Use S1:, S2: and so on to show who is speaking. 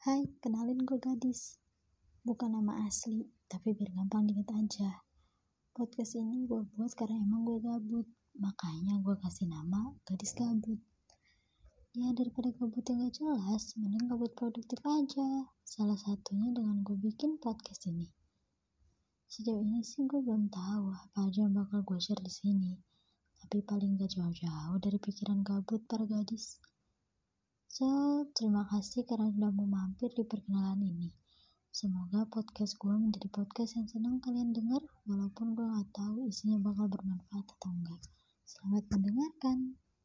S1: Hai, kenalin gue gadis. Bukan nama asli, tapi biar gampang diinget aja. Podcast ini gue buat karena emang gue gabut. Makanya gue kasih nama gadis gabut. Ya daripada gabut yang gak jelas, mending gabut produktif aja. Salah satunya dengan gue bikin podcast ini. Sejauh ini sih gue belum tahu apa aja yang bakal gue share di sini. Tapi paling gak jauh-jauh dari pikiran gabut para gadis. Terima kasih karena sudah mau mampir di perkenalan ini. Semoga podcast gue menjadi podcast yang senang kalian dengar, walaupun gue gak tahu isinya bakal bermanfaat atau enggak. Selamat mendengarkan.